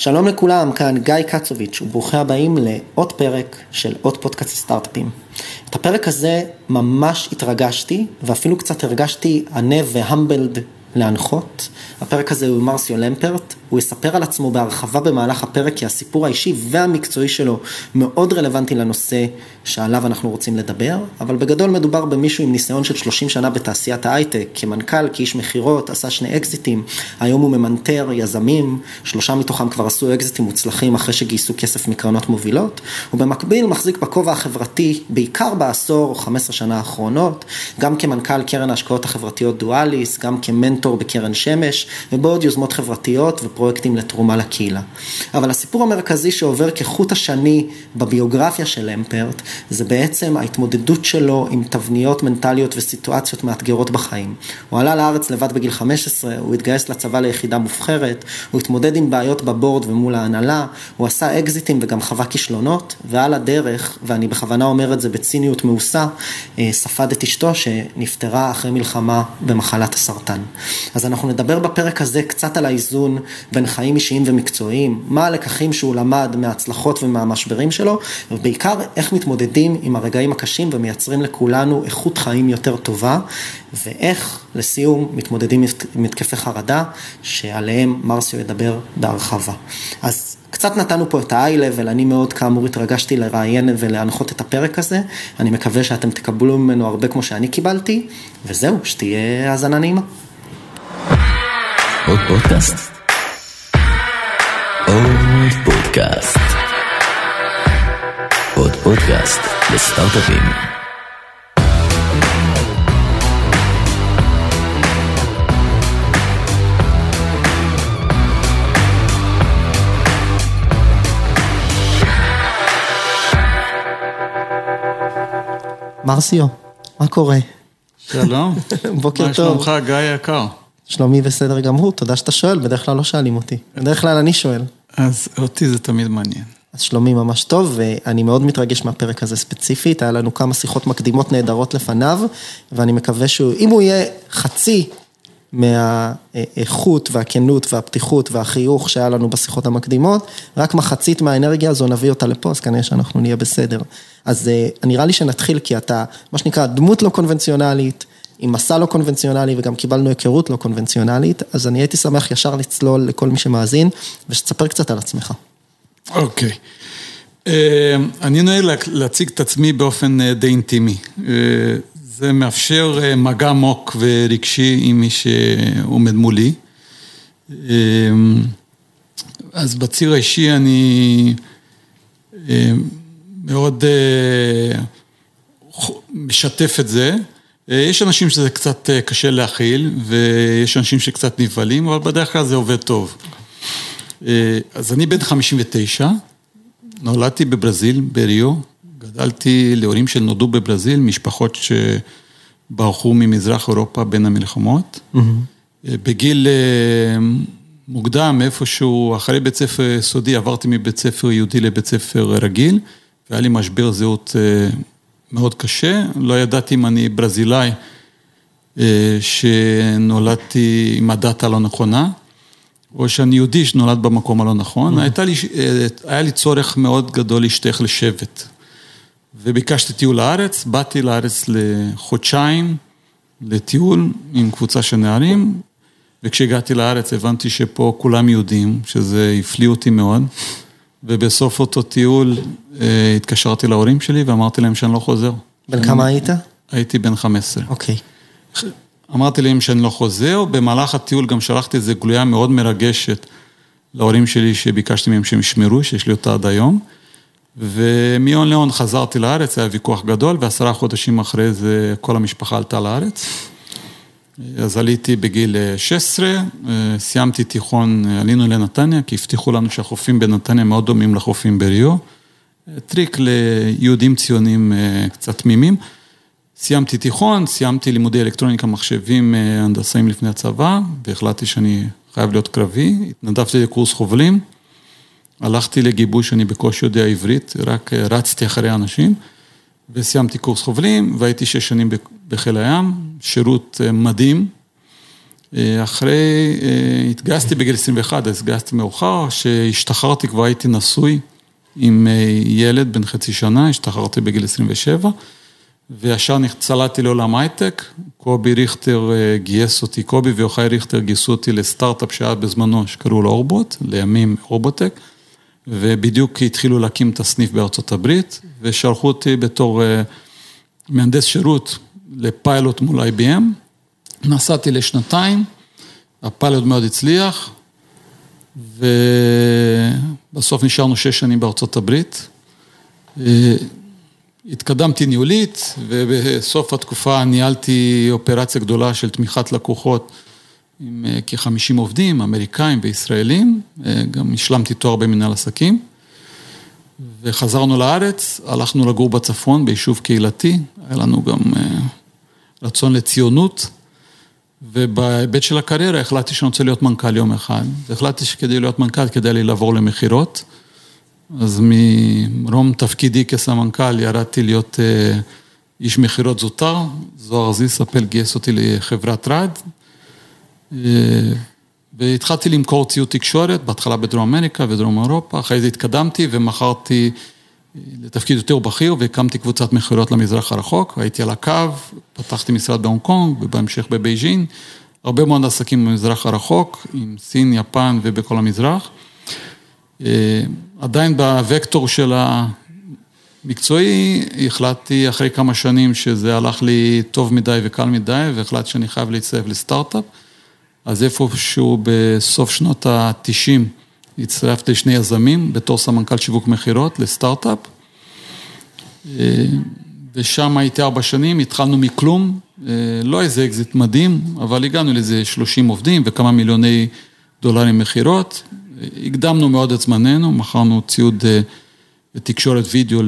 שלום לכולם, כאן גיא קצוביץ' וברוכים הבאים לעוד פרק של עוד פודקאסט סטארט-אפים. את הפרק הזה ממש התרגשתי ואפילו קצת הרגשתי ענה והמבלד להנחות. הפרק הזה הוא מרסיו למפרט, הוא יספר על עצמו בהרחבה במהלך הפרק כי הסיפור האישי והמקצועי שלו מאוד רלוונטי לנושא שעליו אנחנו רוצים לדבר, אבל בגדול מדובר במישהו עם ניסיון של 30 שנה בתעשיית ההייטק, כמנכ"ל, כאיש מכירות, עשה שני אקזיטים, היום הוא ממנטר יזמים, שלושה מתוכם כבר עשו אקזיטים מוצלחים אחרי שגייסו כסף מקרנות מובילות, ובמקביל מחזיק בכובע החברתי בעיקר בעשור או 15 שנה האחרונות, גם כמנכ"ל קרן ההשקעות החברתיות דואליס, גם כמנטור בקרן שמש ובעוד יוזמות חברתיות פרויקטים לתרומה לקהילה. אבל הסיפור המרכזי שעובר כחוט השני בביוגרפיה של למפרט, זה בעצם ההתמודדות שלו עם תבניות מנטליות וסיטואציות מאתגרות בחיים. הוא עלה לארץ לבד בגיל 15, הוא התגייס לצבא ליחידה מובחרת, הוא התמודד עם בעיות בבורד ומול ההנהלה, הוא עשה אקזיטים וגם חווה כישלונות, ועל הדרך, ואני בכוונה אומר את זה בציניות מעושה, אה, ספד את אשתו שנפטרה אחרי מלחמה במחלת הסרטן. אז אנחנו נדבר בפרק הזה קצת על האיזון בין חיים אישיים ומקצועיים, מה הלקחים שהוא למד מההצלחות ומהמשברים שלו, ובעיקר איך מתמודדים עם הרגעים הקשים ומייצרים לכולנו איכות חיים יותר טובה, ואיך לסיום מתמודדים עם התקפי חרדה, שעליהם מרסיו ידבר בהרחבה. אז קצת נתנו פה את ה-high level, אני מאוד כאמור התרגשתי לראיין ולהנחות את הפרק הזה, אני מקווה שאתם תקבלו ממנו הרבה כמו שאני קיבלתי, וזהו, שתהיה האזנה נעימה. עוד פודקאסט? פודקאסט. עוד פודקאסט לסטארט-אפים. מרסיו, מה קורה? שלום. בוקר טוב. מה שלומך, גיא היקר? שלומי בסדר גמור, תודה שאתה שואל, בדרך כלל לא שואלים אותי. בדרך כלל אני שואל. אז אותי זה תמיד מעניין. אז שלומי ממש טוב, ואני מאוד מתרגש מהפרק הזה ספציפית, היה לנו כמה שיחות מקדימות נהדרות לפניו, ואני מקווה שהוא, אם הוא יהיה חצי מהאיכות והכנות והפתיחות והחיוך שהיה לנו בשיחות המקדימות, רק מחצית מהאנרגיה הזו נביא אותה לפה, אז כנראה שאנחנו נהיה בסדר. אז אה, נראה לי שנתחיל, כי אתה, מה שנקרא, דמות לא קונבנציונלית, עם מסע לא קונבנציונלי וגם קיבלנו היכרות לא קונבנציונלית, אז אני הייתי שמח ישר לצלול לכל מי שמאזין, ושתספר קצת על עצמך. אוקיי. אה, אני נוהג להציג את עצמי באופן אה, די אינטימי. אה, זה מאפשר מגע עמוק ורגשי עם מי שעומד מולי. אז בציר האישי אני מאוד משתף את זה. אה, יש אנשים שזה קצת אה, קשה להכיל, ויש אנשים שקצת נבהלים, אבל בדרך כלל זה עובד טוב. אה, אז אני בן 59, נולדתי בברזיל, בריו, גדלתי להורים שנולדו בברזיל, משפחות שברחו ממזרח אירופה בין המלחמות. Mm-hmm. בגיל מוקדם, איפשהו, אחרי בית ספר יסודי, עברתי מבית ספר יהודי לבית ספר רגיל, והיה לי משבר זהות מאוד קשה, לא ידעתי אם אני ברזילאי אה, שנולדתי עם הדת הלא נכונה, או שאני יהודי שנולד במקום הלא נכון, mm. הייתה לי, אה, היה לי צורך מאוד גדול להשתייך לשבט. וביקשתי טיול לארץ, באתי לארץ לחודשיים לטיול עם קבוצה של נערים, וכשהגעתי לארץ הבנתי שפה כולם יהודים, שזה הפליא אותי מאוד. ובסוף אותו טיול אה, התקשרתי להורים שלי ואמרתי להם שאני לא חוזר. בן כמה היית? הייתי בן 15. אוקיי. אמרתי להם שאני לא חוזר, במהלך הטיול גם שלחתי איזו גלויה מאוד מרגשת להורים שלי שביקשתי מהם שהם ישמרו, שיש לי אותה עד היום. ומיון ליאון חזרתי לארץ, היה ויכוח גדול, ועשרה חודשים אחרי זה כל המשפחה עלתה לארץ. אז עליתי בגיל 16, אה, סיימתי תיכון, אה, עלינו לנתניה, כי הבטיחו לנו שהחופים בנתניה מאוד דומים לחופים בריו. אה, טריק ליהודים ציונים קצת תמימים. סיימתי תיכון, סיימתי לימודי אלקטרוניקה מחשבים הנדסאים לפני הצבא, והחלטתי שאני חייב להיות קרבי, התנדבתי לקורס חובלים, הלכתי לגיבוש, אני בקושי יודע עברית, רק רצתי אחרי אנשים. וסיימתי קורס חובלים והייתי שש שנים בחיל הים, שירות אה, מדהים. אחרי, התגייסתי בגיל 21, אז התגייסתי מאוחר, כשהשתחררתי כבר הייתי נשוי עם ילד בן חצי שנה, השתחררתי בגיל 27. וישר צלעתי לעולם הייטק, קובי ריכטר גייס אותי, קובי ויוחאי ריכטר גייסו אותי לסטארט-אפ שהיה בזמנו, שקראו לו אורבוט, לימים רובוטק, ובדיוק התחילו להקים את הסניף בארצות הברית, ושלחו אותי בתור מהנדס שירות לפיילוט מול IBM, נסעתי לשנתיים, הפיילוט מאוד הצליח, ובסוף נשארנו שש שנים בארצות הברית. התקדמתי ניהולית, ובסוף התקופה ניהלתי אופרציה גדולה של תמיכת לקוחות עם כ-50 עובדים, אמריקאים וישראלים, גם השלמתי תואר במנהל עסקים. וחזרנו לארץ, הלכנו לגור בצפון, ביישוב קהילתי, היה לנו גם רצון לציונות, ובהיבט של הקריירה החלטתי שאני רוצה להיות מנכ"ל יום אחד, והחלטתי שכדי להיות מנכ"ל כדאי לי לעבור למכירות. אז מרום תפקידי כסמנכ"ל ירדתי להיות איש מכירות זוטר, זוהר זיסאפל גייס אותי לחברת רד, והתחלתי למכור ציוד תקשורת, בהתחלה בדרום אמריקה ודרום אירופה, אחרי זה התקדמתי ומכרתי לתפקיד יותר בכיר והקמתי קבוצת מכירות למזרח הרחוק, הייתי על הקו, פתחתי משרד בהונג קונג ובהמשך בבייג'ין, הרבה מאוד עסקים במזרח הרחוק, עם סין, יפן ובכל המזרח. עדיין בוקטור של המקצועי, החלטתי אחרי כמה שנים שזה הלך לי טוב מדי וקל מדי, והחלטתי שאני חייב להצטרף לסטארט-אפ. אז איפשהו בסוף שנות ה-90 הצטרפתי לשני יזמים בתור סמנכ"ל שיווק מכירות לסטארט-אפ. ושם הייתי ארבע שנים, התחלנו מכלום, לא איזה אקזיט מדהים, אבל הגענו לאיזה 30 עובדים וכמה מיליוני דולרים מכירות. הקדמנו מאוד את זמננו, מכרנו ציוד תקשורת וידאו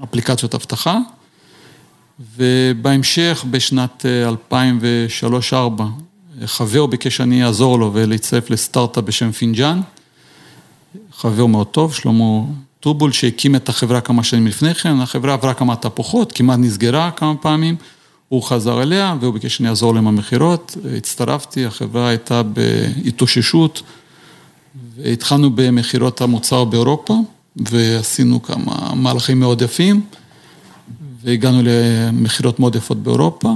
לאפליקציות אבטחה, ובהמשך בשנת 2003-2004, חבר ביקש שאני אעזור לו ולהצטרף לסטארט-אפ בשם פינג'אן, חבר מאוד טוב, שלמה טובול, שהקים את החברה כמה שנים לפני כן, החברה עברה כמה תהפוכות, כמעט נסגרה כמה פעמים, הוא חזר אליה והוא ביקש שאני אעזור להם במכירות, הצטרפתי, החברה הייתה בהתאוששות. התחלנו במכירות המוצר באירופה, ועשינו כמה מהלכים מאוד יפים, והגענו למכירות מאוד יפות באירופה.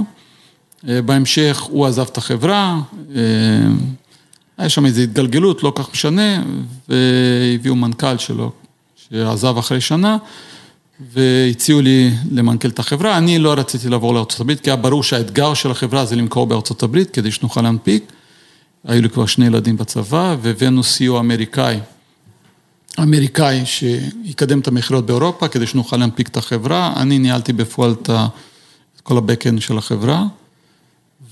בהמשך הוא עזב את החברה, היה שם איזו התגלגלות, לא כך משנה, והביאו מנכ"ל שלו, שעזב אחרי שנה, והציעו לי למנכ"ל את החברה. אני לא רציתי לעבור לארה"ב, כי היה ברור שהאתגר של החברה זה למכור בארה"ב, כדי שנוכל להנפיק. היו לי כבר שני ילדים בצבא, והבאנו סיוע אמריקאי, אמריקאי שיקדם את המכירות באירופה, כדי שנוכל להנפיק את החברה. אני ניהלתי בפועל את כל ה-Backend של החברה,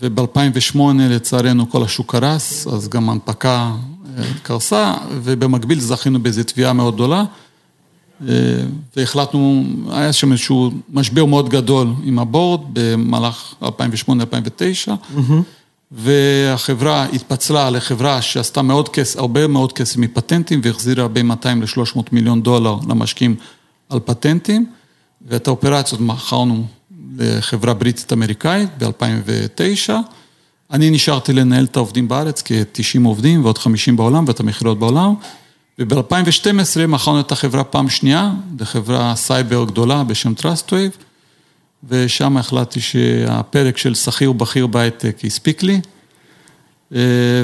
וב-2008 לצערנו כל השוק קרס, אז גם ההנפקה קרסה, ובמקביל זכינו באיזו תביעה מאוד גדולה, והחלטנו, היה שם איזשהו משבר מאוד גדול עם הבורד במהלך 2008-2009. והחברה התפצלה לחברה שעשתה מאוד כסף, הרבה מאוד כסף מפטנטים והחזירה בין 200 ל-300 מיליון דולר למשקיעים על פטנטים ואת האופרציות מכרנו לחברה בריטית אמריקאית ב-2009. אני נשארתי לנהל את העובדים בארץ כ-90 עובדים ועוד 50 בעולם ואת המכירות בעולם. וב-2012 מכרנו את החברה פעם שנייה לחברה סייבר גדולה בשם TrustWave ושם החלטתי שהפרק של שכיר בכיר בהייטק הספיק לי,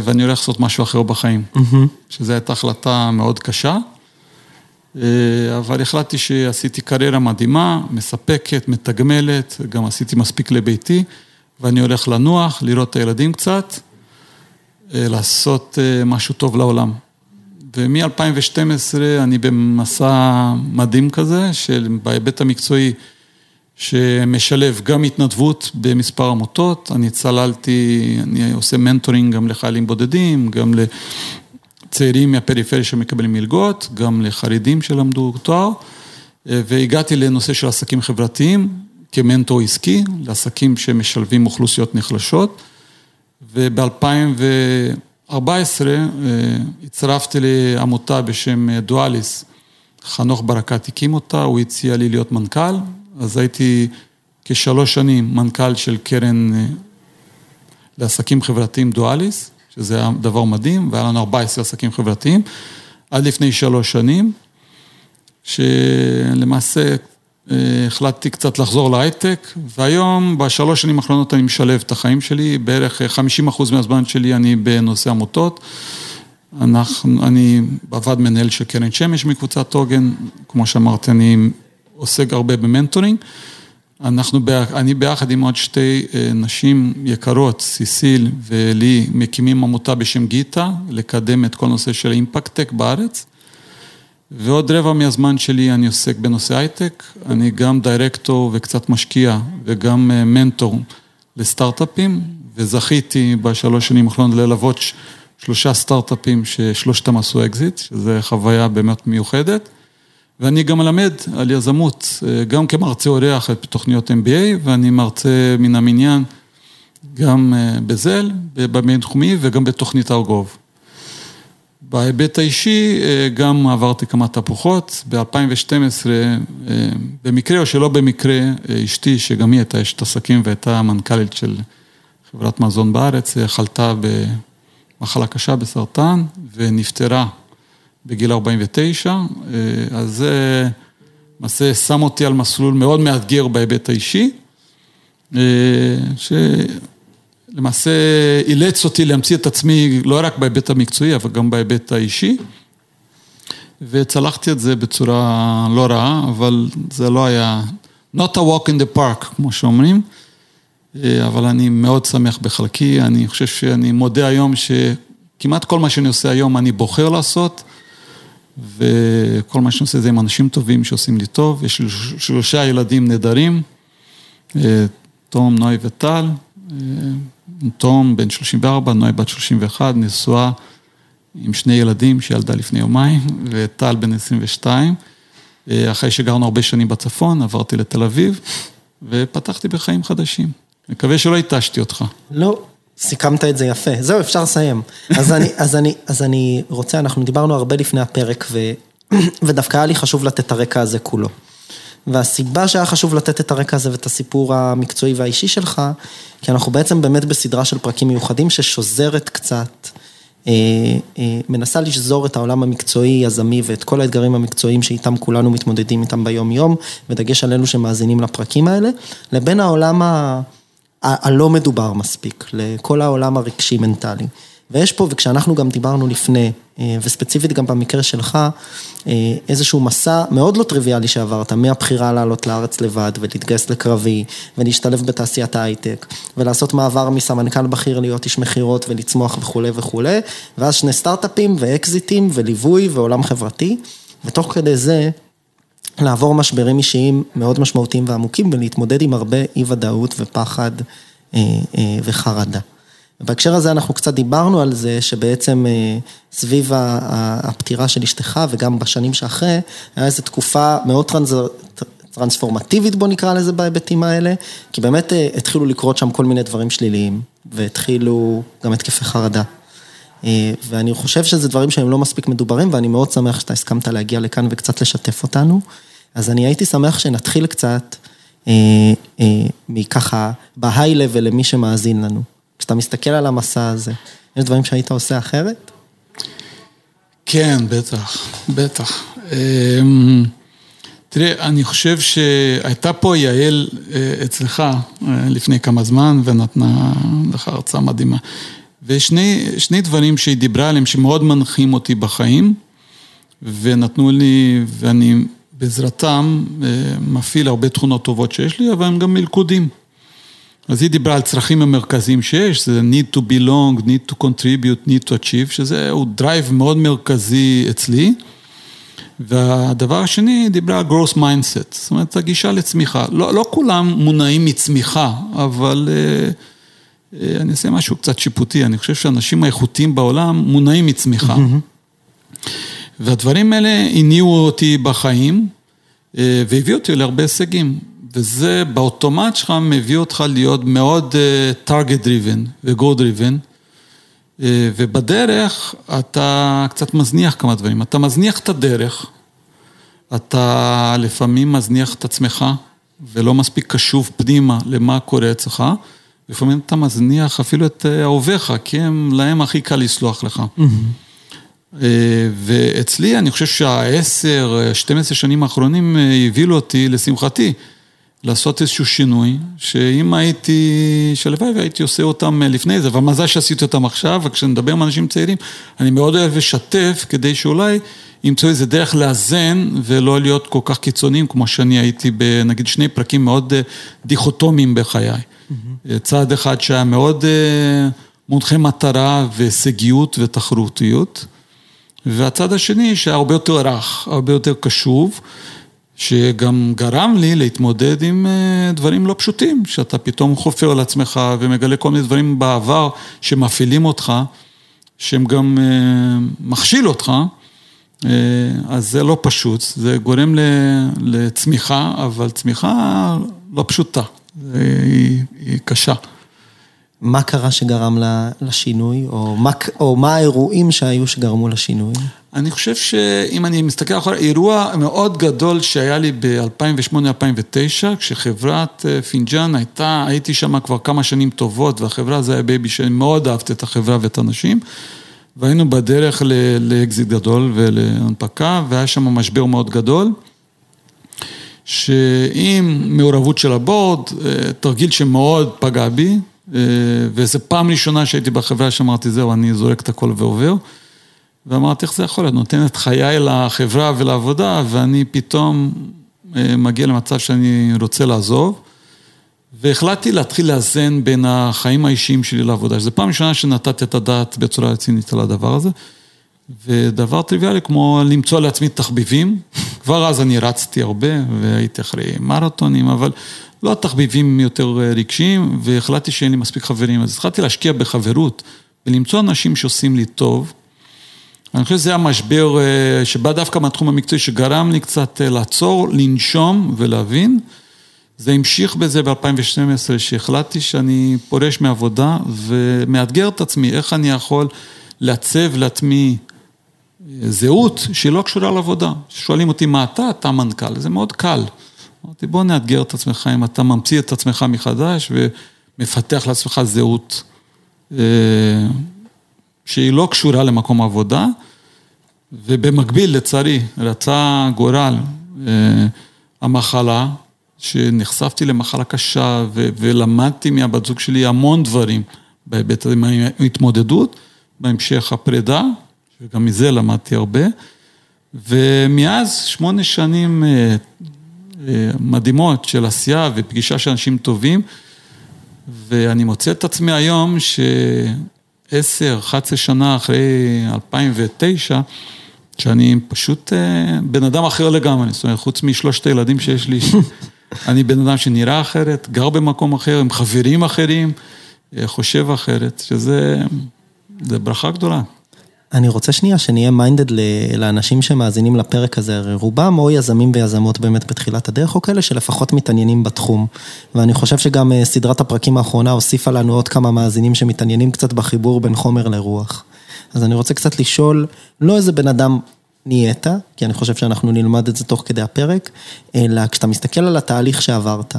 ואני הולך לעשות משהו אחר בחיים, שזו הייתה החלטה מאוד קשה, אבל החלטתי שעשיתי קריירה מדהימה, מספקת, מתגמלת, גם עשיתי מספיק לביתי, ואני הולך לנוח, לראות את הילדים קצת, לעשות משהו טוב לעולם. ומ-2012 אני במסע מדהים כזה, שבהיבט המקצועי, שמשלב גם התנדבות במספר עמותות, אני צללתי, אני עושה מנטורינג גם לחיילים בודדים, גם לצעירים מהפריפריה שמקבלים מלגות, גם לחרדים שלמדו תואר, והגעתי לנושא של עסקים חברתיים כמנטור עסקי, לעסקים שמשלבים אוכלוסיות נחלשות, וב-2014 הצטרפתי לעמותה בשם דואליס, חנוך ברקת הקים אותה, הוא הציע לי להיות מנכ"ל. אז הייתי כשלוש שנים מנכ"ל של קרן לעסקים חברתיים דואליס, שזה היה דבר מדהים, והיה לנו 14 עסקים חברתיים, עד לפני שלוש שנים, שלמעשה אה, החלטתי קצת לחזור להייטק, והיום, בשלוש שנים האחרונות אני משלב את החיים שלי, בערך 50 אחוז מהזמן שלי אני בנושא עמותות. אנחנו, אני בוועד מנהל של קרן שמש מקבוצת עוגן, כמו שאמרתי, אני עוסק הרבה במנטורינג. אנחנו, אני ביחד עם עוד שתי אה, נשים יקרות, סיסיל ולי, מקימים עמותה בשם גיטה, לקדם את כל נושא של impact-tech בארץ. ועוד רבע מהזמן שלי אני עוסק בנושא הייטק, אני גם דירקטור וקצת משקיע וגם אה, מנטור לסטארט-אפים, וזכיתי בשלוש שנים האחרונות ללוות שלושה סטארט-אפים ששלושתם עשו אקזיט, שזו חוויה באמת מיוחדת. ואני גם מלמד על יזמות, אה, גם כמרצה אורח בתוכניות MBA, ואני מרצה מן המניין גם אה, בזל, בבינתחומי וגם בתוכנית ארגוב. בהיבט האישי אה, גם עברתי כמה תפוחות, ב-2012, במקרה או שלא במקרה, אשתי, שגם היא הייתה אשת עסקים והייתה מנכ"לית של חברת מזון בארץ, חלתה במחלה קשה בסרטן ונפטרה בגיל 49, אה, אז זה למעשה שם אותי על מסלול מאוד מאתגר בהיבט האישי, אה, שלמעשה אילץ אותי להמציא את עצמי לא רק בהיבט המקצועי, אבל גם בהיבט האישי. וצלחתי את זה בצורה לא רעה, אבל זה לא היה, not a walk in the park, כמו שאומרים, אה, אבל אני מאוד שמח בחלקי, אני חושב שאני מודה היום שכמעט כל מה שאני עושה היום אני בוחר לעשות, וכל מה שאני עושה זה עם אנשים טובים שעושים לי טוב, יש לי שלושה ילדים נהדרים, אה, תום, נוי וטל, אה, תום בן 34, נוי בת 31, נשואה עם שני ילדים שילדה לפני יומיים, וטל בן 22. אה, אחרי שגרנו הרבה שנים בצפון, עברתי לתל אביב, ופתחתי בחיים חדשים. מקווה שלא התשתי אותך. לא, סיכמת את זה יפה. זהו, אפשר לסיים. אז אני, אז אני, אז אני רוצה, אנחנו דיברנו הרבה לפני הפרק, ו, ודווקא היה לי חשוב לתת את הרקע הזה כולו. והסיבה שהיה חשוב לתת את הרקע הזה ואת הסיפור המקצועי והאישי שלך, כי אנחנו בעצם באמת בסדרה של פרקים מיוחדים ששוזרת קצת, אה, אה, מנסה לשזור את העולם המקצועי, יזמי ואת כל האתגרים המקצועיים שאיתם כולנו מתמודדים איתם ביום-יום, ודגש על אלו שמאזינים לפרקים האלה, לבין העולם ה... הלא מדובר מספיק, לכל העולם הרגשי-מנטלי. ויש פה, וכשאנחנו גם דיברנו לפני, אה, וספציפית גם במקרה שלך, אה, איזשהו מסע מאוד לא טריוויאלי שעברת, מהבחירה לעלות לארץ לבד ולהתגייס לקרבי, ולהשתלב בתעשיית ההייטק, ולעשות מעבר מסמנכ"ל בכיר להיות איש מכירות ולצמוח וכולי וכולי, ואז שני סטארט-אפים ואקזיטים וליווי ועולם חברתי, ותוך כדי זה, לעבור משברים אישיים מאוד משמעותיים ועמוקים ולהתמודד עם הרבה אי ודאות ופחד אה, אה, וחרדה. בהקשר הזה אנחנו קצת דיברנו על זה שבעצם אה, סביב הפטירה של אשתך וגם בשנים שאחרי, היה איזו תקופה מאוד טרנס... טרנספורמטיבית בוא נקרא לזה בהיבטים האלה, כי באמת התחילו לקרות שם כל מיני דברים שליליים והתחילו גם התקפי חרדה. ואני חושב שזה דברים שהם לא מספיק מדוברים ואני מאוד שמח שאתה הסכמת להגיע לכאן וקצת לשתף אותנו. אז אני הייתי שמח שנתחיל קצת אה, אה, מככה, בהיי-לבל למי שמאזין לנו. כשאתה מסתכל על המסע הזה, יש דברים שהיית עושה אחרת? כן, בטח, בטח. אה, תראה, אני חושב שהייתה פה יעל אה, אצלך אה, לפני כמה זמן ונתנה לך הרצאה מדהימה. ושני דברים שהיא דיברה עליהם שמאוד מנחים אותי בחיים ונתנו לי, ואני בעזרתם אה, מפעיל הרבה תכונות טובות שיש לי, אבל הם גם מלכודים. אז היא דיברה על צרכים המרכזיים שיש, זה need to belong, need to contribute, need to achieve, שזה הוא drive מאוד מרכזי אצלי. והדבר השני, דיברה על growth mindset, זאת אומרת, הגישה לצמיחה. לא, לא כולם מונעים מצמיחה, אבל אה, אה, אני אעשה משהו קצת שיפוטי, אני חושב שאנשים האיכותיים בעולם מונעים מצמיחה. Mm-hmm. והדברים האלה הניעו אותי בחיים אה, והביאו אותי להרבה הישגים. וזה באוטומט שלך מביא אותך להיות מאוד uh, target driven ו-go driven. Uh, ובדרך אתה קצת מזניח כמה דברים. אתה מזניח את הדרך, אתה לפעמים מזניח את עצמך ולא מספיק קשוב פנימה למה קורה אצלך, לפעמים אתה מזניח אפילו את אהוביך, כי הם, להם הכי קל לסלוח לך. ואצלי, אני חושב שהעשר, 12 שנים האחרונים הבילו אותי, לשמחתי, לעשות איזשהו שינוי, שאם הייתי, שהלוואי והייתי עושה אותם לפני זה, אבל מזל שעשיתי אותם עכשיו, וכשאני מדבר עם אנשים צעירים, אני מאוד אוהב לשתף, כדי שאולי ימצאו איזה דרך לאזן, ולא להיות כל כך קיצוניים, כמו שאני הייתי בנגיד שני פרקים מאוד דיכוטומיים בחיי. Mm-hmm. צעד אחד שהיה מאוד מונחה מטרה והישגיות ותחרותיות, והצד השני שהיה הרבה יותר רך, הרבה יותר קשוב. שגם גרם לי להתמודד עם דברים לא פשוטים, שאתה פתאום חופר על עצמך ומגלה כל מיני דברים בעבר שמפעילים אותך, שהם גם מכשיל אותך, אז זה לא פשוט, זה גורם לצמיחה, אבל צמיחה לא פשוטה, היא, היא קשה. מה קרה שגרם לשינוי, או מה, או מה האירועים שהיו שגרמו לשינוי? אני חושב שאם אני מסתכל אחורה, אירוע מאוד גדול שהיה לי ב-2008-2009, כשחברת פינג'אן הייתה, הייתי שם כבר כמה שנים טובות, והחברה זה היה baby שאני מאוד אהבתי את החברה ואת האנשים, והיינו בדרך לאקזיט גדול ולהנפקה, והיה שם משבר מאוד גדול, שעם מעורבות של הבורד, תרגיל שמאוד פגע בי, וזו פעם ראשונה שהייתי בחברה שאמרתי, זהו, אני זורק את הכל ועובר. ואמרתי, איך זה יכול להיות? נותן את חיי לחברה ולעבודה, ואני פתאום מגיע למצב שאני רוצה לעזוב. והחלטתי להתחיל לאזן בין החיים האישיים שלי לעבודה. זו פעם ראשונה שנתתי את הדעת בצורה רצינית על הדבר הזה. ודבר טריוויאלי כמו למצוא לעצמי תחביבים. כבר אז אני רצתי הרבה והייתי אחרי מרתונים, אבל לא תחביבים יותר רגשיים, והחלטתי שאין לי מספיק חברים. אז התחלתי להשקיע בחברות ולמצוא אנשים שעושים לי טוב. אני חושב שזה המשבר שבא דווקא מהתחום המקצועי, שגרם לי קצת לעצור, לנשום ולהבין. זה המשיך בזה ב-2012, שהחלטתי שאני פורש מעבודה ומאתגר את עצמי, איך אני יכול לעצב לעצמי זהות שהיא לא קשורה לעבודה. שואלים אותי מה אתה, אתה מנכ"ל, זה מאוד קל. אמרתי בוא נאתגר את עצמך, אם אתה ממציא את עצמך מחדש ומפתח לעצמך זהות שהיא לא קשורה למקום עבודה, ובמקביל לצערי רצה גורל המחלה, שנחשפתי למחלה קשה ולמדתי מהבת זוג שלי המון דברים בהיבט הזה, מההתמודדות, בהמשך הפרידה, וגם מזה למדתי הרבה, ומאז שמונה שנים מדהימות של עשייה ופגישה של אנשים טובים, ואני מוצא את עצמי היום שעשר, אחת עשרה שנה אחרי 2009, שאני פשוט בן אדם אחר לגמרי, זאת אומרת, חוץ משלושת הילדים שיש לי, אני בן אדם שנראה אחרת, גר במקום אחר, עם חברים אחרים, חושב אחרת, שזה ברכה גדולה. אני רוצה שנייה שנהיה מיינדד לאנשים שמאזינים לפרק הזה, הרי רובם או יזמים ויזמות באמת בתחילת הדרך, או כאלה שלפחות מתעניינים בתחום. ואני חושב שגם סדרת הפרקים האחרונה הוסיפה לנו עוד כמה מאזינים שמתעניינים קצת בחיבור בין חומר לרוח. אז אני רוצה קצת לשאול, לא איזה בן אדם נהיית, כי אני חושב שאנחנו נלמד את זה תוך כדי הפרק, אלא כשאתה מסתכל על התהליך שעברת,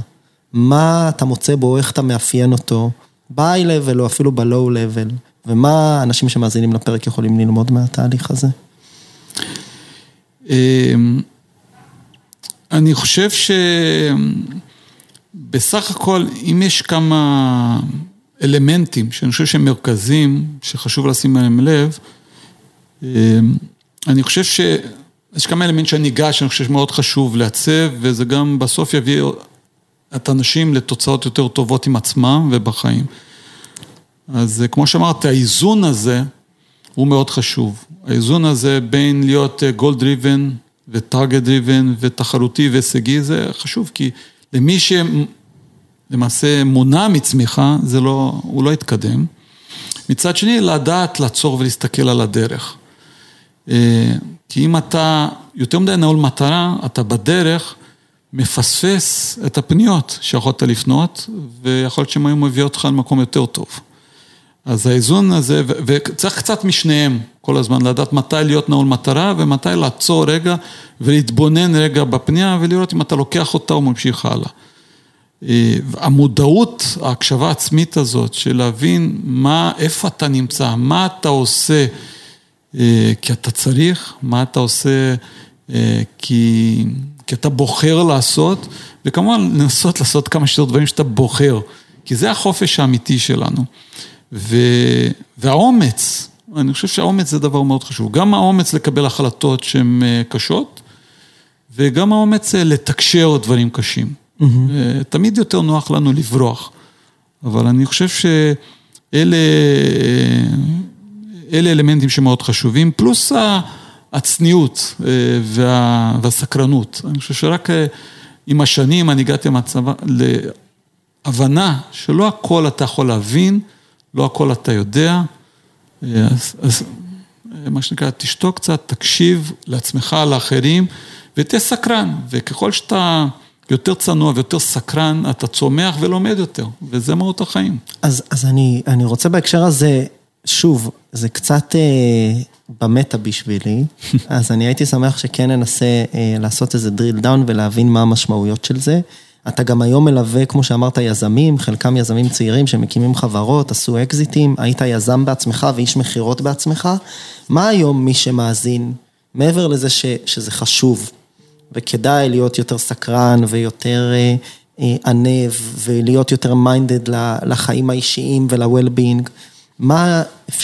מה אתה מוצא בו, איך אתה מאפיין אותו, ב-high-level או אפילו ב-low-level. ומה אנשים שמאזינים לפרק יכולים ללמוד מהתהליך הזה? אני חושב שבסך הכל, אם יש כמה אלמנטים שאני חושב שהם מרכזיים, שחשוב לשים עליהם לב, אני חושב שיש כמה אלמנטים שאני אגע, שאני חושב שמאוד חשוב לעצב, וזה גם בסוף יביא את האנשים לתוצאות יותר טובות עם עצמם ובחיים. אז כמו שאמרתי, האיזון הזה הוא מאוד חשוב. האיזון הזה בין להיות goal driven ו-target driven ותחרותי והישגי, זה חשוב, כי למי שלמעשה מונע מצמיחה, זה לא, הוא לא יתקדם. מצד שני, לדעת לעצור ולהסתכל על הדרך. כי אם אתה יותר מדי נעול מטרה, אתה בדרך מפספס את הפניות שיכולת לפנות, ויכול להיות שהן היו מביאות אותך למקום יותר טוב. אז האיזון הזה, וצריך קצת משניהם כל הזמן, לדעת מתי להיות נעול מטרה ומתי לעצור רגע ולהתבונן רגע בפנייה ולראות אם אתה לוקח אותה או ממשיך הלאה. המודעות, ההקשבה העצמית הזאת, של להבין מה, איפה אתה נמצא, מה אתה עושה כי אתה צריך, מה אתה עושה כי, כי אתה בוחר לעשות, וכמובן לנסות לעשות כמה שיותר דברים שאתה בוחר, כי זה החופש האמיתי שלנו. ו, והאומץ, אני חושב שהאומץ זה דבר מאוד חשוב, גם האומץ לקבל החלטות שהן קשות, וגם האומץ לתקשר דברים קשים. Mm-hmm. תמיד יותר נוח לנו לברוח, אבל אני חושב שאלה אלה אלמנטים שמאוד חשובים, פלוס הצניעות וה, והסקרנות. אני חושב שרק עם השנים אני הגעתי מהצבא להבנה שלא הכל אתה יכול להבין, לא הכל אתה יודע, אז, אז מה שנקרא, תשתוק קצת, תקשיב לעצמך, לאחרים, ותהיה סקרן, וככל שאתה יותר צנוע ויותר סקרן, אתה צומח ולומד יותר, וזה מהות החיים. אז, אז אני, אני רוצה בהקשר הזה, שוב, זה קצת אה, במטה בשבילי, אז אני הייתי שמח שכן ננסה אה, לעשות איזה drill down ולהבין מה המשמעויות של זה. אתה גם היום מלווה, כמו שאמרת, יזמים, חלקם יזמים צעירים שמקימים חברות, עשו אקזיטים, היית יזם בעצמך ואיש מכירות בעצמך. מה היום מי שמאזין, מעבר לזה ש, שזה חשוב, וכדאי להיות יותר סקרן ויותר ענב, ולהיות יותר מיינדד לחיים האישיים ול-well-being, מה,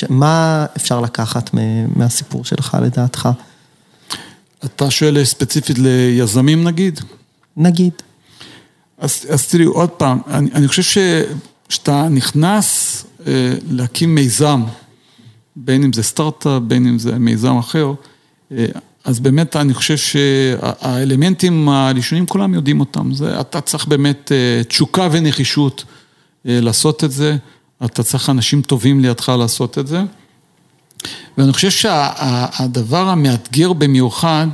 מה אפשר לקחת מהסיפור שלך לדעתך? אתה שואל ספציפית ליזמים נגיד? נגיד. אז, אז תראי, עוד פעם, אני, אני חושב שכשאתה נכנס אה, להקים מיזם, בין אם זה סטארט-אפ, בין אם זה מיזם אחר, אה, אז באמת אני חושב שהאלמנטים הראשונים כולם יודעים אותם, זה, אתה צריך באמת אה, תשוקה ונחישות אה, לעשות את זה, אתה צריך אנשים טובים לידך לעשות את זה. ואני חושב שהדבר המאתגר במיוחד,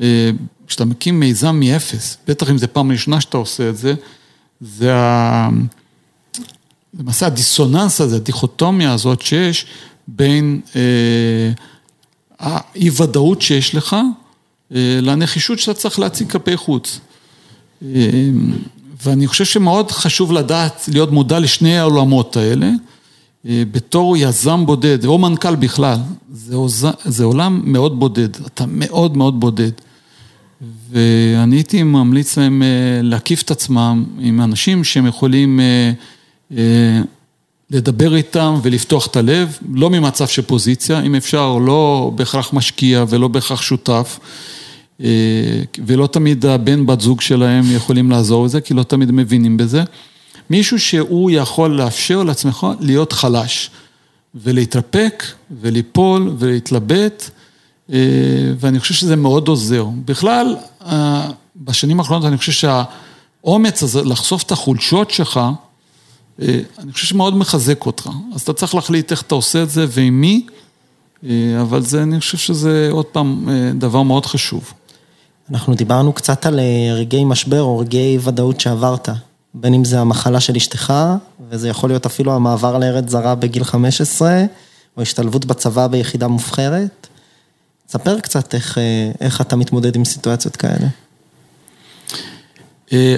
אה, כשאתה מקים מיזם מאפס, בטח אם זה פעם ראשונה שאתה עושה את זה, זה למעשה הדיסוננס הזה, הדיכוטומיה הזאת שיש בין האי ודאות שיש לך לנחישות שאתה צריך להציג כלפי חוץ. ואני חושב שמאוד חשוב לדעת, להיות מודע לשני העולמות האלה. בתור יזם בודד, או מנכ"ל בכלל, זה, עוז... זה עולם מאוד בודד, אתה מאוד מאוד בודד. ואני הייתי ממליץ להם להקיף את עצמם עם אנשים שהם יכולים לדבר איתם ולפתוח את הלב, לא ממצב של פוזיציה, אם אפשר, לא בהכרח משקיע ולא בהכרח שותף, ולא תמיד הבן בת זוג שלהם יכולים לעזור בזה, כי לא תמיד מבינים בזה. מישהו שהוא יכול לאפשר לעצמך להיות חלש, ולהתרפק, וליפול, ולהתלבט, ואני חושב שזה מאוד עוזר. בכלל, בשנים האחרונות אני חושב שהאומץ הזה לחשוף את החולשות שלך, אני חושב שמאוד מחזק אותך, אז אתה צריך להחליט איך אתה עושה את זה ועם מי, אבל זה, אני חושב שזה עוד פעם דבר מאוד חשוב. אנחנו דיברנו קצת על רגעי משבר או רגעי ודאות שעברת, בין אם זה המחלה של אשתך, וזה יכול להיות אפילו המעבר לארץ זרה בגיל 15, או השתלבות בצבא ביחידה מובחרת. ספר קצת איך, איך אתה מתמודד עם סיטואציות כאלה.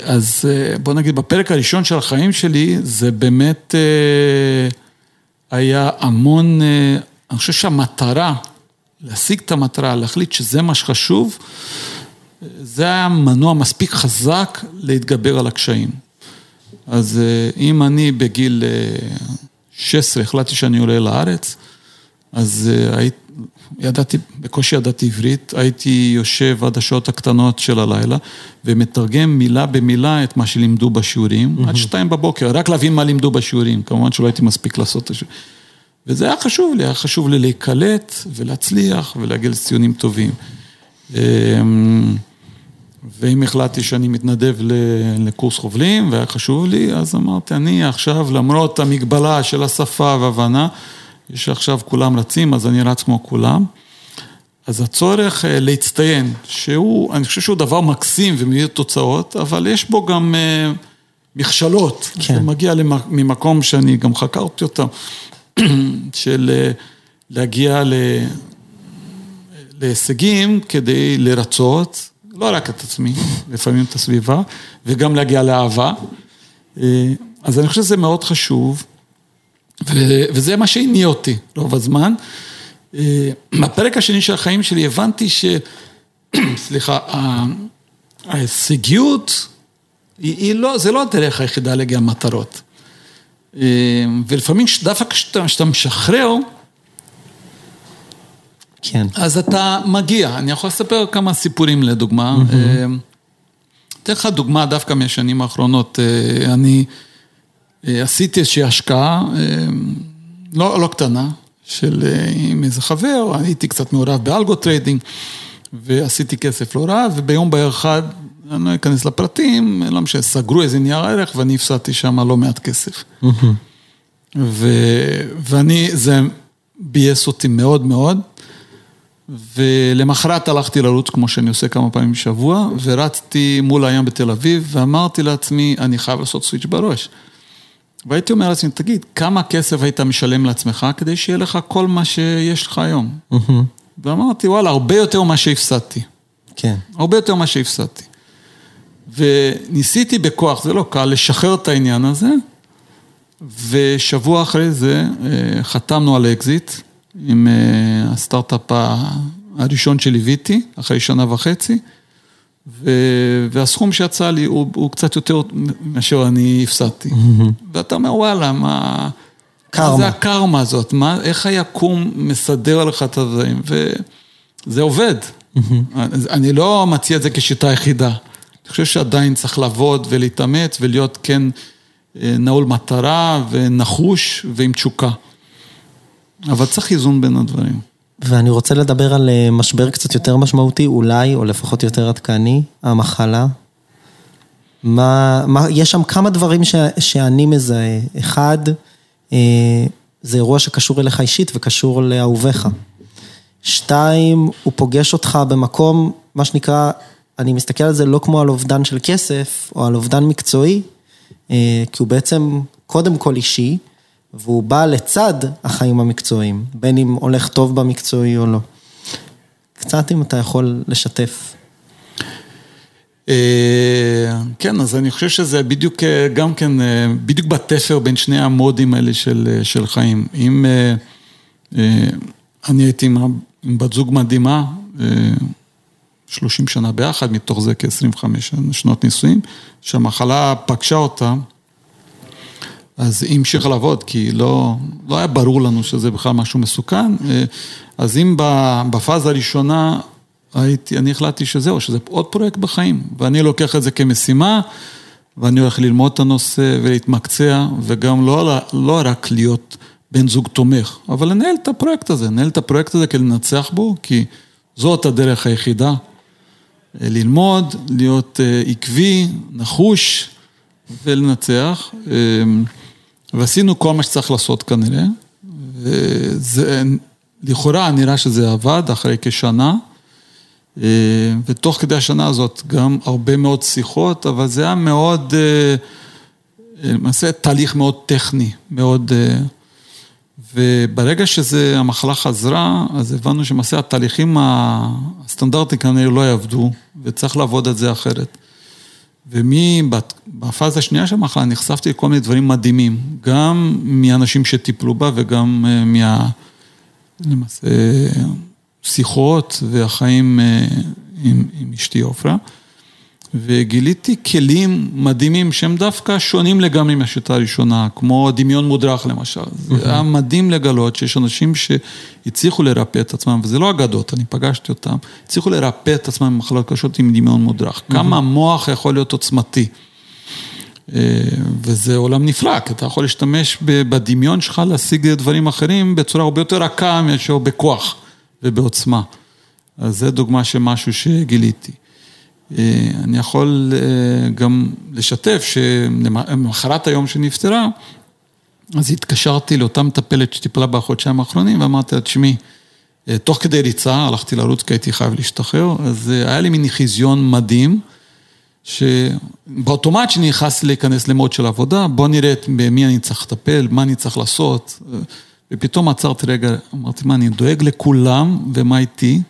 אז בוא נגיד, בפרק הראשון של החיים שלי, זה באמת היה המון, אני חושב שהמטרה, להשיג את המטרה, להחליט שזה מה שחשוב, זה היה מנוע מספיק חזק להתגבר על הקשיים. אז אם אני בגיל 16 החלטתי שאני עולה לארץ, אז הייתי... ידעתי, בקושי ידעתי עברית, הייתי יושב עד השעות הקטנות של הלילה ומתרגם מילה במילה את מה שלימדו בשיעורים, עד שתיים בבוקר, רק להבין מה לימדו בשיעורים, כמובן שלא הייתי מספיק לעשות את זה. וזה היה חשוב לי, היה חשוב לי להיקלט ולהצליח ולהגיע לציונים טובים. ואם החלטתי שאני מתנדב לקורס חובלים והיה חשוב לי, אז אמרתי, אני עכשיו, למרות המגבלה של השפה והבנה, יש עכשיו כולם רצים, אז אני רץ כמו כולם. אז הצורך להצטיין, שהוא, אני חושב שהוא דבר מקסים ומביא תוצאות, אבל יש בו גם מכשלות. כן. זה מגיע ממקום שאני גם חקרתי אותם, של להגיע להישגים כדי לרצות, לא רק את עצמי, לפעמים את הסביבה, וגם להגיע לאהבה. אז אני חושב שזה מאוד חשוב, וזה מה שהניע אותי רוב הזמן. בפרק השני של החיים שלי הבנתי ש... סליחה, ההישגיות היא, היא לא, זה לא הדרך היחידה להגיע למטרות. ולפעמים דווקא כשאתה משחרר, כן. אז אתה מגיע, אני יכול לספר כמה סיפורים לדוגמה. אתן לך דוגמה דווקא מהשנים האחרונות, אני עשיתי איזושהי השקעה לא, לא קטנה, של עם איזה חבר, הייתי קצת מעורב ב algo trading ועשיתי כסף לא רע, וביום בהר אחד, אני לא אכנס לפרטים, לא משנה, סגרו איזה נייר ערך ואני הפסדתי שם לא מעט כסף. ו, ואני, זה ביאס אותי מאוד מאוד. ולמחרת הלכתי לרוץ כמו שאני עושה כמה פעמים בשבוע, ורצתי מול הים בתל אביב, ואמרתי לעצמי, אני חייב לעשות סוויץ' בראש. והייתי אומר לעצמי, תגיד, כמה כסף היית משלם לעצמך כדי שיהיה לך כל מה שיש לך היום? ואמרתי, וואלה, הרבה יותר ממה שהפסדתי. כן. הרבה יותר ממה שהפסדתי. וניסיתי בכוח, זה לא קל, לשחרר את העניין הזה, ושבוע אחרי זה חתמנו על אקזיט. עם הסטארט-אפ הראשון שליוויתי, אחרי שנה וחצי, והסכום שיצא לי הוא, הוא קצת יותר מאשר אני הפסדתי. ואתה אומר, וואלה, מה... קרמה. מה זה הקרמה הזאת? מה, איך היקום מסדר לך את הדברים? וזה עובד. אני לא מציע את זה כשיטה יחידה. אני חושב שעדיין צריך לעבוד ולהתאמץ ולהיות כן נעול מטרה ונחוש ועם תשוקה. אבל צריך איזון בין הדברים. ואני רוצה לדבר על משבר קצת יותר משמעותי, אולי, או לפחות יותר עדכני, המחלה. מה, מה, יש שם כמה דברים ש, שאני מזהה. אחד, זה אירוע שקשור אליך אישית וקשור לאהוביך. שתיים, הוא פוגש אותך במקום, מה שנקרא, אני מסתכל על זה לא כמו על אובדן של כסף, או על אובדן מקצועי, כי הוא בעצם קודם כל אישי. והוא בא לצד החיים המקצועיים, בין אם הולך טוב במקצועי או לא. קצת אם אתה יכול לשתף. כן, אז אני חושב שזה בדיוק, גם כן, בדיוק בתפר בין שני המודים האלה של, של חיים. אם אני הייתי עם בת זוג מדהימה, 30 שנה ביחד, מתוך זה כ-25 שנות נישואים, שהמחלה פגשה אותה. אז היא המשיכה לעבוד, כי לא, לא היה ברור לנו שזה בכלל משהו מסוכן. אז אם בפאזה הראשונה הייתי, אני החלטתי שזהו, שזה עוד פרויקט בחיים, ואני לוקח את זה כמשימה, ואני הולך ללמוד את הנושא ולהתמקצע, וגם לא, לא רק להיות בן זוג תומך, אבל לנהל את הפרויקט הזה, לנהל את הפרויקט הזה כדי לנצח בו, כי זאת הדרך היחידה. ללמוד, להיות עקבי, נחוש ולנצח. ועשינו כל מה שצריך לעשות כנראה, וזה, לכאורה נראה שזה עבד אחרי כשנה, ותוך כדי השנה הזאת גם הרבה מאוד שיחות, אבל זה היה מאוד, למעשה תהליך מאוד טכני, מאוד, וברגע שזה, המחלה חזרה, אז הבנו שלמעשה התהליכים הסטנדרטיים כנראה לא יעבדו, וצריך לעבוד על זה אחרת. ומבפאזה השנייה של המחלה נחשפתי לכל מיני דברים מדהימים, גם מאנשים שטיפלו בה וגם מה... למעשה, שיחות והחיים עם, עם אשתי עופרה. וגיליתי כלים מדהימים שהם דווקא שונים לגמרי מהשיטה הראשונה, כמו דמיון מודרך למשל. זה היה מדהים לגלות שיש אנשים שהצליחו לרפא את עצמם, וזה לא אגדות, אני פגשתי אותם, הצליחו לרפא את עצמם במחלות קשות עם דמיון מודרך. כמה המוח יכול להיות עוצמתי. וזה עולם נפלא, כי אתה יכול להשתמש בדמיון שלך להשיג דברים אחרים בצורה הרבה יותר רכה מאשר בכוח ובעוצמה. אז זה דוגמה של משהו שגיליתי. אני יכול גם לשתף שלמחרת היום שנפטרה, אז התקשרתי לאותה מטפלת שטיפלה בחודשיים האחרונים ואמרתי לה, תשמעי, תוך כדי ריצה, הלכתי לרוץ כי הייתי חייב להשתחרר, אז היה לי מין חיזיון מדהים, שבאוטומט שנכנס להיכנס למוד של עבודה, בוא נראה במי אני צריך לטפל, מה אני צריך לעשות, ופתאום עצרתי רגע, אמרתי, מה, אני דואג לכולם, ומה איתי?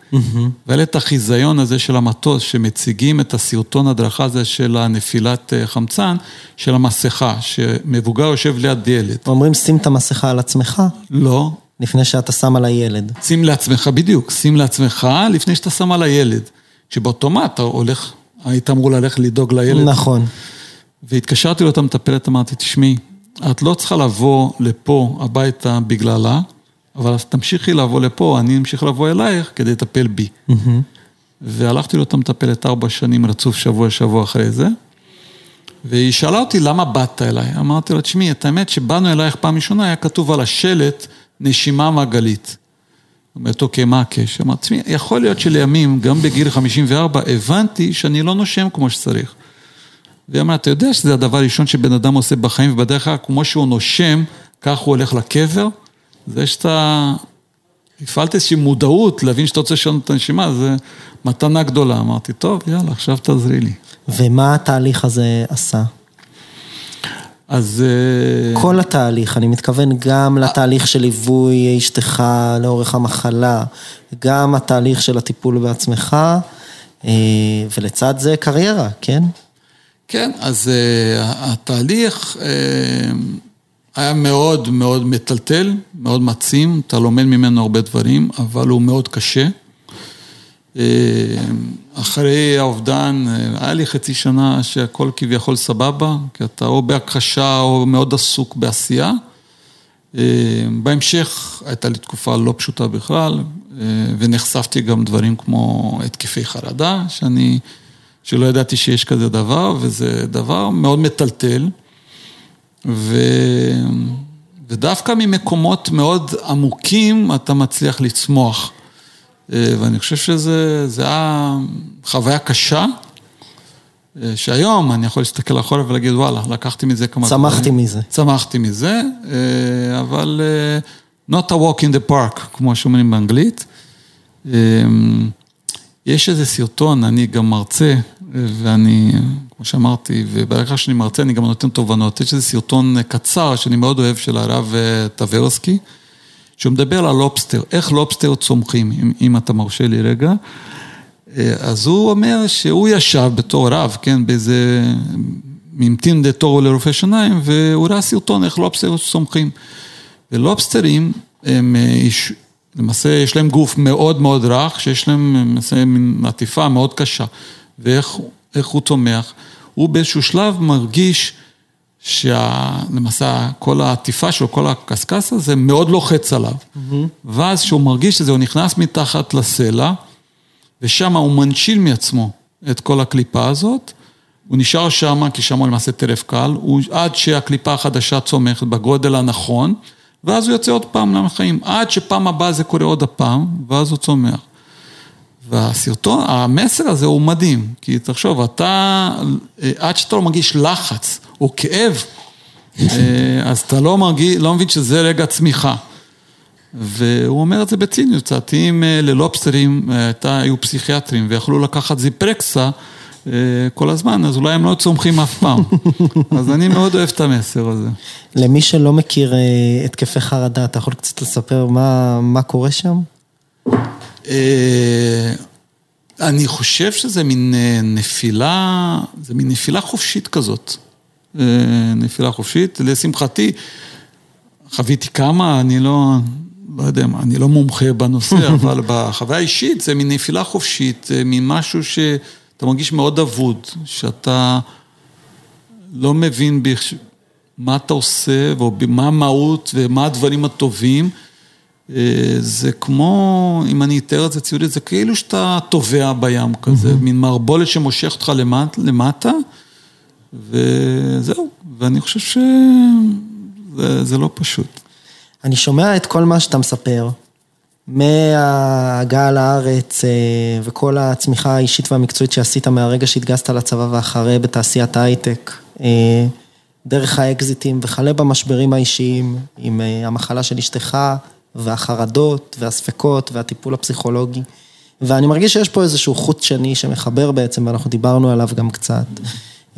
והיה לי את החיזיון הזה של המטוס, שמציגים את הסרטון הדרכה הזה של הנפילת אה, חמצן, של המסכה, שמבוגר יושב ליד ילד. אומרים, שים את המסכה על עצמך, לא, לפני שאתה שם על הילד. שים לעצמך, בדיוק, שים לעצמך לפני שאתה שם על הילד. שבאוטומט אתה הולך, היית אמור ללכת לדאוג לילד. נכון. והתקשרתי לאותה מטפלת, אמרתי, תשמעי, את לא צריכה לבוא לפה הביתה בגללה, אבל תמשיכי לבוא לפה, אני אמשיך לבוא אלייך כדי לטפל בי. והלכתי לאותה מטפלת ארבע שנים רצוף, שבוע, שבוע אחרי זה. והיא שאלה אותי, למה באת אליי? אמרתי לה, תשמעי, את האמת שבאנו אלייך פעם ראשונה, היה כתוב על השלט, נשימה מעגלית. אומרת, אוקיי, מה הקשר? אמרתי, תשמעי, יכול להיות שלימים, גם בגיל 54, הבנתי שאני לא נושם כמו שצריך. והיא אמרה, אתה יודע שזה הדבר הראשון שבן אדם עושה בחיים, ובדרך כלל, כמו שהוא נושם, כך הוא הולך לקבר. זה שאתה הפעלת איזושהי מודעות להבין שאתה רוצה לשנות את הנשימה, זה מתנה גדולה. אמרתי, טוב, יאללה, עכשיו תעזרי לי. ומה התהליך הזה עשה? אז... אה, כל התהליך, אני מתכוון גם לתהליך של ליווי אשתך לאורך המחלה, גם התהליך של הטיפול בעצמך, אה, ולצד זה קריירה, כן? כן, אז uh, התהליך uh, היה מאוד מאוד מטלטל, מאוד מעצים, אתה לומד ממנו הרבה דברים, אבל הוא מאוד קשה. Uh, אחרי האובדן, uh, היה לי חצי שנה שהכל כביכול סבבה, כי אתה או בהכחשה או מאוד עסוק בעשייה. Uh, בהמשך הייתה לי תקופה לא פשוטה בכלל, uh, ונחשפתי גם דברים כמו התקפי חרדה, שאני... שלא ידעתי שיש כזה דבר, וזה דבר מאוד מטלטל. ו... ודווקא ממקומות מאוד עמוקים אתה מצליח לצמוח. אה, ואני חושב שזה היה חוויה קשה, אה, שהיום אני יכול להסתכל אחורה ולהגיד, וואלה, לקחתי מזה כמה... צמחתי מזה. צמחתי מזה, אה, אבל not a walk in the park, כמו שאומרים באנגלית. יש איזה סרטון, אני גם מרצה, ואני, כמו שאמרתי, וברגע שאני מרצה אני גם נותן תובנות. יש איזה סרטון קצר שאני מאוד אוהב של הרב אה, טברסקי, שהוא מדבר על לובסטר, איך לובסטר צומחים, אם, אם אתה מרשה לי רגע. אה, אז הוא אומר שהוא ישב בתור רב, כן, באיזה, המתין לתור לרופא שיניים, והוא ראה סרטון איך לובסטר צומחים. ולובסטרים הם אה, למעשה יש להם גוף מאוד מאוד רך, שיש להם למעשה מין עטיפה מאוד קשה. ואיך הוא צומח, הוא באיזשהו שלב מרגיש שלמעשה כל העטיפה שלו, כל הקשקש הזה מאוד לוחץ עליו. Mm-hmm. ואז כשהוא מרגיש את זה, הוא נכנס מתחת לסלע, ושם הוא מנשיל מעצמו את כל הקליפה הזאת. הוא נשאר שם, כי שם הוא למעשה טרף קל, הוא, עד שהקליפה החדשה צומחת בגודל הנכון, ואז הוא יוצא עוד פעם לחיים, עד שפעם הבאה זה קורה עוד הפעם, ואז הוא צומח. והסרטון, המסר הזה הוא מדהים, כי תחשוב, אתה, עד שאתה לא מרגיש לחץ או כאב, אה, אז אתה לא מרגיש, לא מבין שזה רגע צמיחה. והוא אומר את זה בציניות קצת, אם אה, ללובסטרים אה, היו פסיכיאטרים ויכלו לקחת זיפרקסה כל הזמן, אז אולי הם לא צומחים אף פעם. אז אני מאוד אוהב את המסר הזה. למי שלא מכיר התקפי חרדה, אתה יכול קצת לספר מה, מה קורה שם? אה, אני חושב שזה מין אה, נפילה, זה מין נפילה חופשית כזאת. אה, נפילה חופשית, לשמחתי, חוויתי כמה, אני לא, לא יודע, אני לא מומחה בנושא, אבל בחוויה האישית זה מין נפילה חופשית, מין משהו שאתה מרגיש מאוד אבוד, שאתה לא מבין מה אתה עושה, ומה המהות ומה הדברים הטובים. אה, זה כמו, אם אני אתאר את זה ציורית, זה כאילו שאתה טובע בים כזה, מין מערבולת שמושך אותך למטה, וזהו, ואני חושב שזה לא פשוט. אני שומע את כל מה שאתה מספר, מההגעה לארץ אה, וכל הצמיחה האישית והמקצועית שעשית מהרגע שהתגייסת לצבא ואחרי בתעשיית ההייטק, אה, דרך האקזיטים וכלה במשברים האישיים עם המחלה של אשתך. והחרדות והספקות והטיפול הפסיכולוגי. ואני מרגיש שיש פה איזשהו חוט שני שמחבר בעצם, ואנחנו דיברנו עליו גם קצת.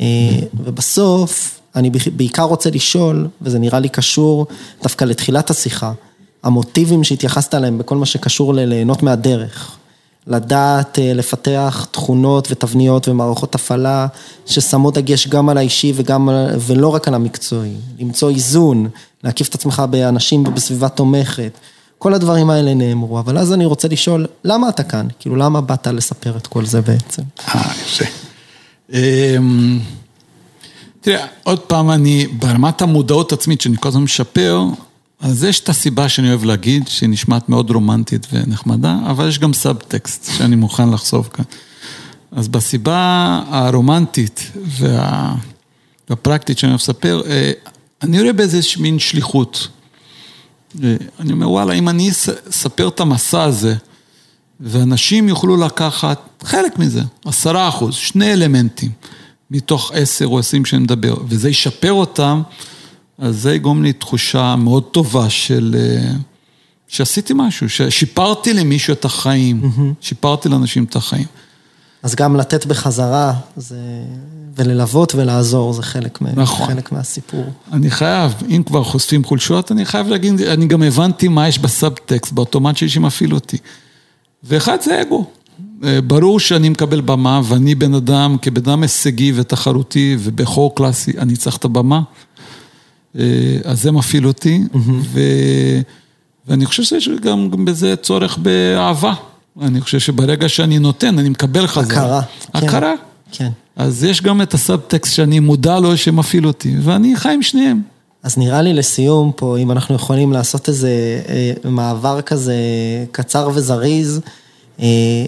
אה, ובסוף, אני בעיקר רוצה לשאול, וזה נראה לי קשור דווקא לתחילת השיחה, המוטיבים שהתייחסת אליהם בכל מה שקשור לליהנות מהדרך. לדעת לפתח תכונות ותבניות ומערכות הפעלה ששמות דגש גם על האישי וגם, ולא רק על המקצועי. למצוא איזון, להקיף את עצמך באנשים ובסביבה תומכת. כל הדברים האלה נאמרו, אבל אז אני רוצה לשאול, למה אתה כאן? כאילו, למה באת לספר את כל זה בעצם? אה, יפה. אמ, תראה, עוד פעם, אני, ברמת המודעות עצמית שאני כל הזמן משפר, אז יש את הסיבה שאני אוהב להגיד, שהיא נשמעת מאוד רומנטית ונחמדה, אבל יש גם סאבטקסט שאני מוכן לחשוף כאן. אז בסיבה הרומנטית וה... והפרקטית שאני אוהב לספר, אה, אני רואה באיזה מין שליחות. אה, אני אומר, וואלה, אם אני אספר את המסע הזה, ואנשים יוכלו לקחת חלק מזה, עשרה אחוז, שני אלמנטים, מתוך עשר או עשרים שאני מדבר, וזה ישפר אותם, אז זה יגרום לי תחושה מאוד טובה של... אה, שעשיתי משהו, ששיפרתי למישהו את החיים, mm-hmm. שיפרתי לאנשים את החיים. אז גם לתת בחזרה, זה... וללוות ולעזור, זה חלק, נכון. חלק מהסיפור. אני חייב, אם כבר חושפים חולשות, אני חייב להגיד, אני גם הבנתי מה יש בסאבטקסט, באוטומט שלי שמפעיל אותי. ואחד זה אגו. אה, ברור שאני מקבל במה, ואני בן אדם, כבן אדם הישגי ותחרותי, ובחור קלאסי, אני צריך את הבמה. אה, אז זה מפעיל אותי. ו... ואני חושב שיש גם, בזה צורך באהבה. אני חושב שברגע שאני נותן, אני מקבל חזרה. הכרה. הכרה. כן. אז יש גם את הסאבטקסט שאני מודע לו שמפעיל אותי, ואני חי עם שניהם. אז נראה לי לסיום פה, אם אנחנו יכולים לעשות איזה אה, מעבר כזה קצר וזריז,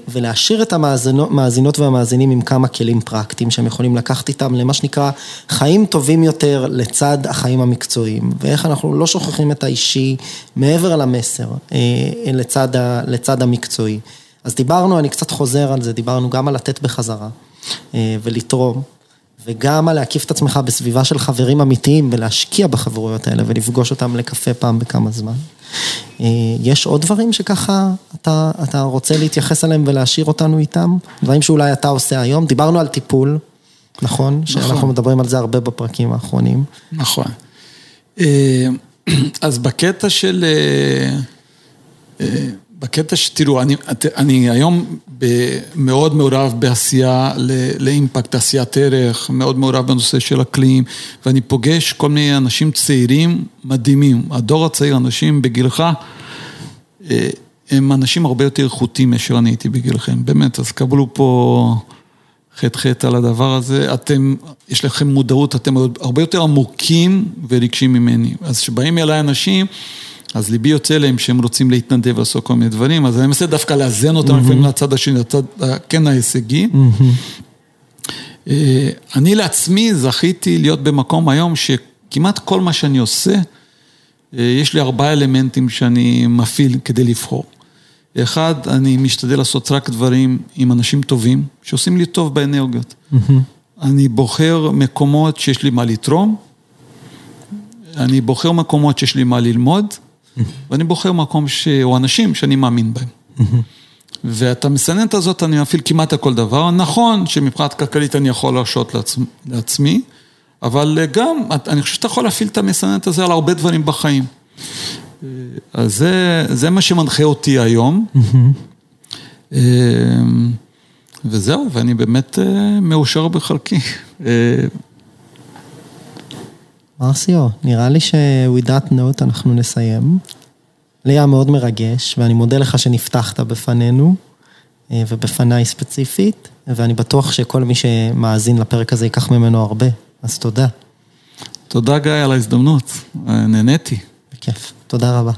ולהשאיר את המאזינות והמאזינים עם כמה כלים פרקטיים שהם יכולים לקחת איתם למה שנקרא חיים טובים יותר לצד החיים המקצועיים, ואיך אנחנו לא שוכחים את האישי מעבר למסר אה, לצד, לצד המקצועי. אז דיברנו, אני קצת חוזר על זה, דיברנו גם על לתת בחזרה ולתרום. וגם על להקיף את עצמך בסביבה של חברים אמיתיים ולהשקיע בחברויות האלה ולפגוש אותם לקפה פעם בכמה זמן. אה, יש עוד דברים שככה אתה, אתה רוצה להתייחס אליהם ולהשאיר אותנו איתם? דברים שאולי אתה עושה היום? דיברנו על טיפול, נכון? נכון. שאנחנו מדברים על זה הרבה בפרקים האחרונים. נכון. אה, אז בקטע של... בקטע שתראו, אני, אני היום מאוד מעורב בעשייה לאימפקט, עשיית ערך, מאוד מעורב בנושא של אקלים, ואני פוגש כל מיני אנשים צעירים מדהימים. הדור הצעיר, אנשים בגילך, אה, הם אנשים הרבה יותר איכותיים מאשר אני הייתי בגילכם, באמת, אז קבלו פה חטא חטא על הדבר הזה. אתם, יש לכם מודעות, אתם הרבה יותר עמוקים ורגשים ממני. אז כשבאים אליי אנשים, אז ליבי יוצא להם שהם רוצים להתנדב ולעשות כל מיני דברים, אז אני מנסה דווקא לאזן אותם לפעמים לצד השני, לצד כן ההישגי. אה, אני לעצמי זכיתי להיות במקום היום שכמעט כל מה שאני עושה, אה, יש לי ארבעה אלמנטים שאני מפעיל כדי לבחור. אחד, אני משתדל לעשות רק דברים עם אנשים טובים, שעושים לי טוב באנרגיות. אני בוחר מקומות שיש לי מה לתרום, אני בוחר מקומות שיש לי מה ללמוד, ואני בוחר מקום ש... או אנשים שאני מאמין בהם. ואת המסננת הזאת אני מפעיל כמעט על כל דבר. נכון שמבחינת כלכלית אני יכול להרשות לעצ... לעצמי, אבל גם, אני חושב שאתה יכול להפעיל את המסננת הזה על הרבה דברים בחיים. אז זה, זה מה שמנחה אותי היום. אמ, וזהו, ואני באמת אה, מאושר בחלקי. אה, מרסיו, נראה לי ש-with that note אנחנו נסיים. לי היה מאוד מרגש, ואני מודה לך שנפתחת בפנינו, אה, ובפניי ספציפית, ואני בטוח שכל מי שמאזין לפרק הזה ייקח ממנו הרבה, אז תודה. תודה גיא על ההזדמנות, נהניתי. בכיף, תודה רבה.